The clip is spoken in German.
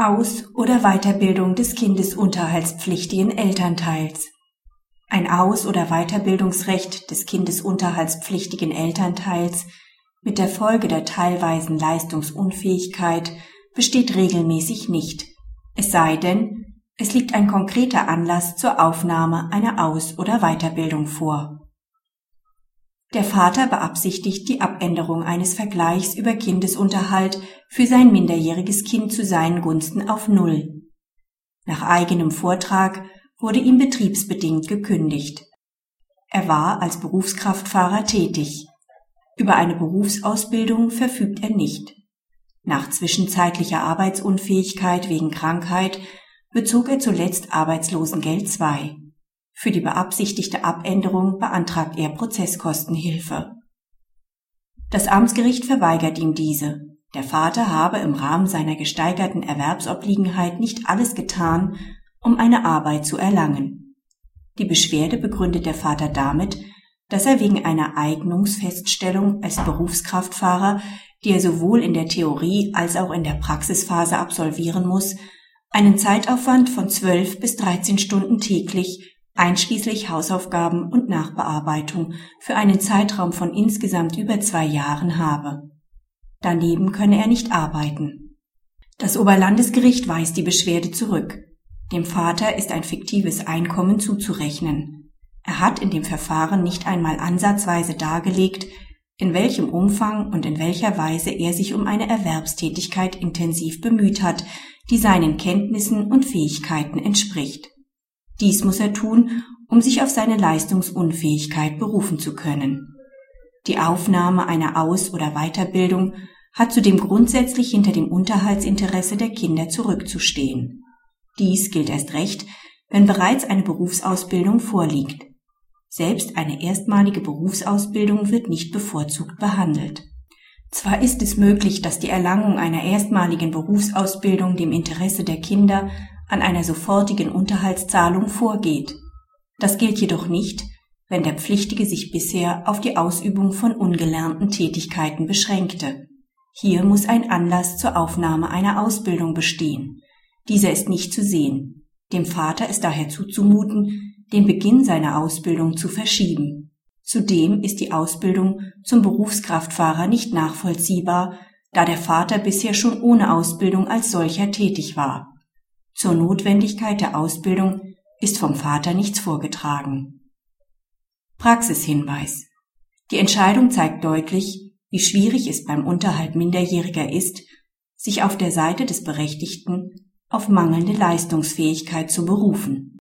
Aus- oder Weiterbildung des kindesunterhaltspflichtigen Elternteils. Ein Aus- oder Weiterbildungsrecht des kindesunterhaltspflichtigen Elternteils mit der Folge der teilweisen Leistungsunfähigkeit besteht regelmäßig nicht, es sei denn, es liegt ein konkreter Anlass zur Aufnahme einer Aus- oder Weiterbildung vor. Der Vater beabsichtigt die Abänderung eines Vergleichs über Kindesunterhalt für sein minderjähriges Kind zu seinen Gunsten auf Null. Nach eigenem Vortrag wurde ihm betriebsbedingt gekündigt. Er war als Berufskraftfahrer tätig. Über eine Berufsausbildung verfügt er nicht. Nach zwischenzeitlicher Arbeitsunfähigkeit wegen Krankheit bezog er zuletzt Arbeitslosengeld II. Für die beabsichtigte Abänderung beantragt er Prozesskostenhilfe. Das Amtsgericht verweigert ihm diese. Der Vater habe im Rahmen seiner gesteigerten Erwerbsobliegenheit nicht alles getan, um eine Arbeit zu erlangen. Die Beschwerde begründet der Vater damit, dass er wegen einer Eignungsfeststellung als Berufskraftfahrer, die er sowohl in der Theorie als auch in der Praxisphase absolvieren muss, einen Zeitaufwand von 12 bis 13 Stunden täglich einschließlich Hausaufgaben und Nachbearbeitung für einen Zeitraum von insgesamt über zwei Jahren habe. Daneben könne er nicht arbeiten. Das Oberlandesgericht weist die Beschwerde zurück. Dem Vater ist ein fiktives Einkommen zuzurechnen. Er hat in dem Verfahren nicht einmal ansatzweise dargelegt, in welchem Umfang und in welcher Weise er sich um eine Erwerbstätigkeit intensiv bemüht hat, die seinen Kenntnissen und Fähigkeiten entspricht. Dies muss er tun, um sich auf seine Leistungsunfähigkeit berufen zu können. Die Aufnahme einer Aus- oder Weiterbildung hat zudem grundsätzlich hinter dem Unterhaltsinteresse der Kinder zurückzustehen. Dies gilt erst recht, wenn bereits eine Berufsausbildung vorliegt. Selbst eine erstmalige Berufsausbildung wird nicht bevorzugt behandelt. Zwar ist es möglich, dass die Erlangung einer erstmaligen Berufsausbildung dem Interesse der Kinder an einer sofortigen Unterhaltszahlung vorgeht. Das gilt jedoch nicht, wenn der Pflichtige sich bisher auf die Ausübung von ungelernten Tätigkeiten beschränkte. Hier muss ein Anlass zur Aufnahme einer Ausbildung bestehen. Dieser ist nicht zu sehen. Dem Vater ist daher zuzumuten, den Beginn seiner Ausbildung zu verschieben. Zudem ist die Ausbildung zum Berufskraftfahrer nicht nachvollziehbar, da der Vater bisher schon ohne Ausbildung als solcher tätig war. Zur Notwendigkeit der Ausbildung ist vom Vater nichts vorgetragen. Praxishinweis. Die Entscheidung zeigt deutlich, wie schwierig es beim Unterhalt Minderjähriger ist, sich auf der Seite des Berechtigten auf mangelnde Leistungsfähigkeit zu berufen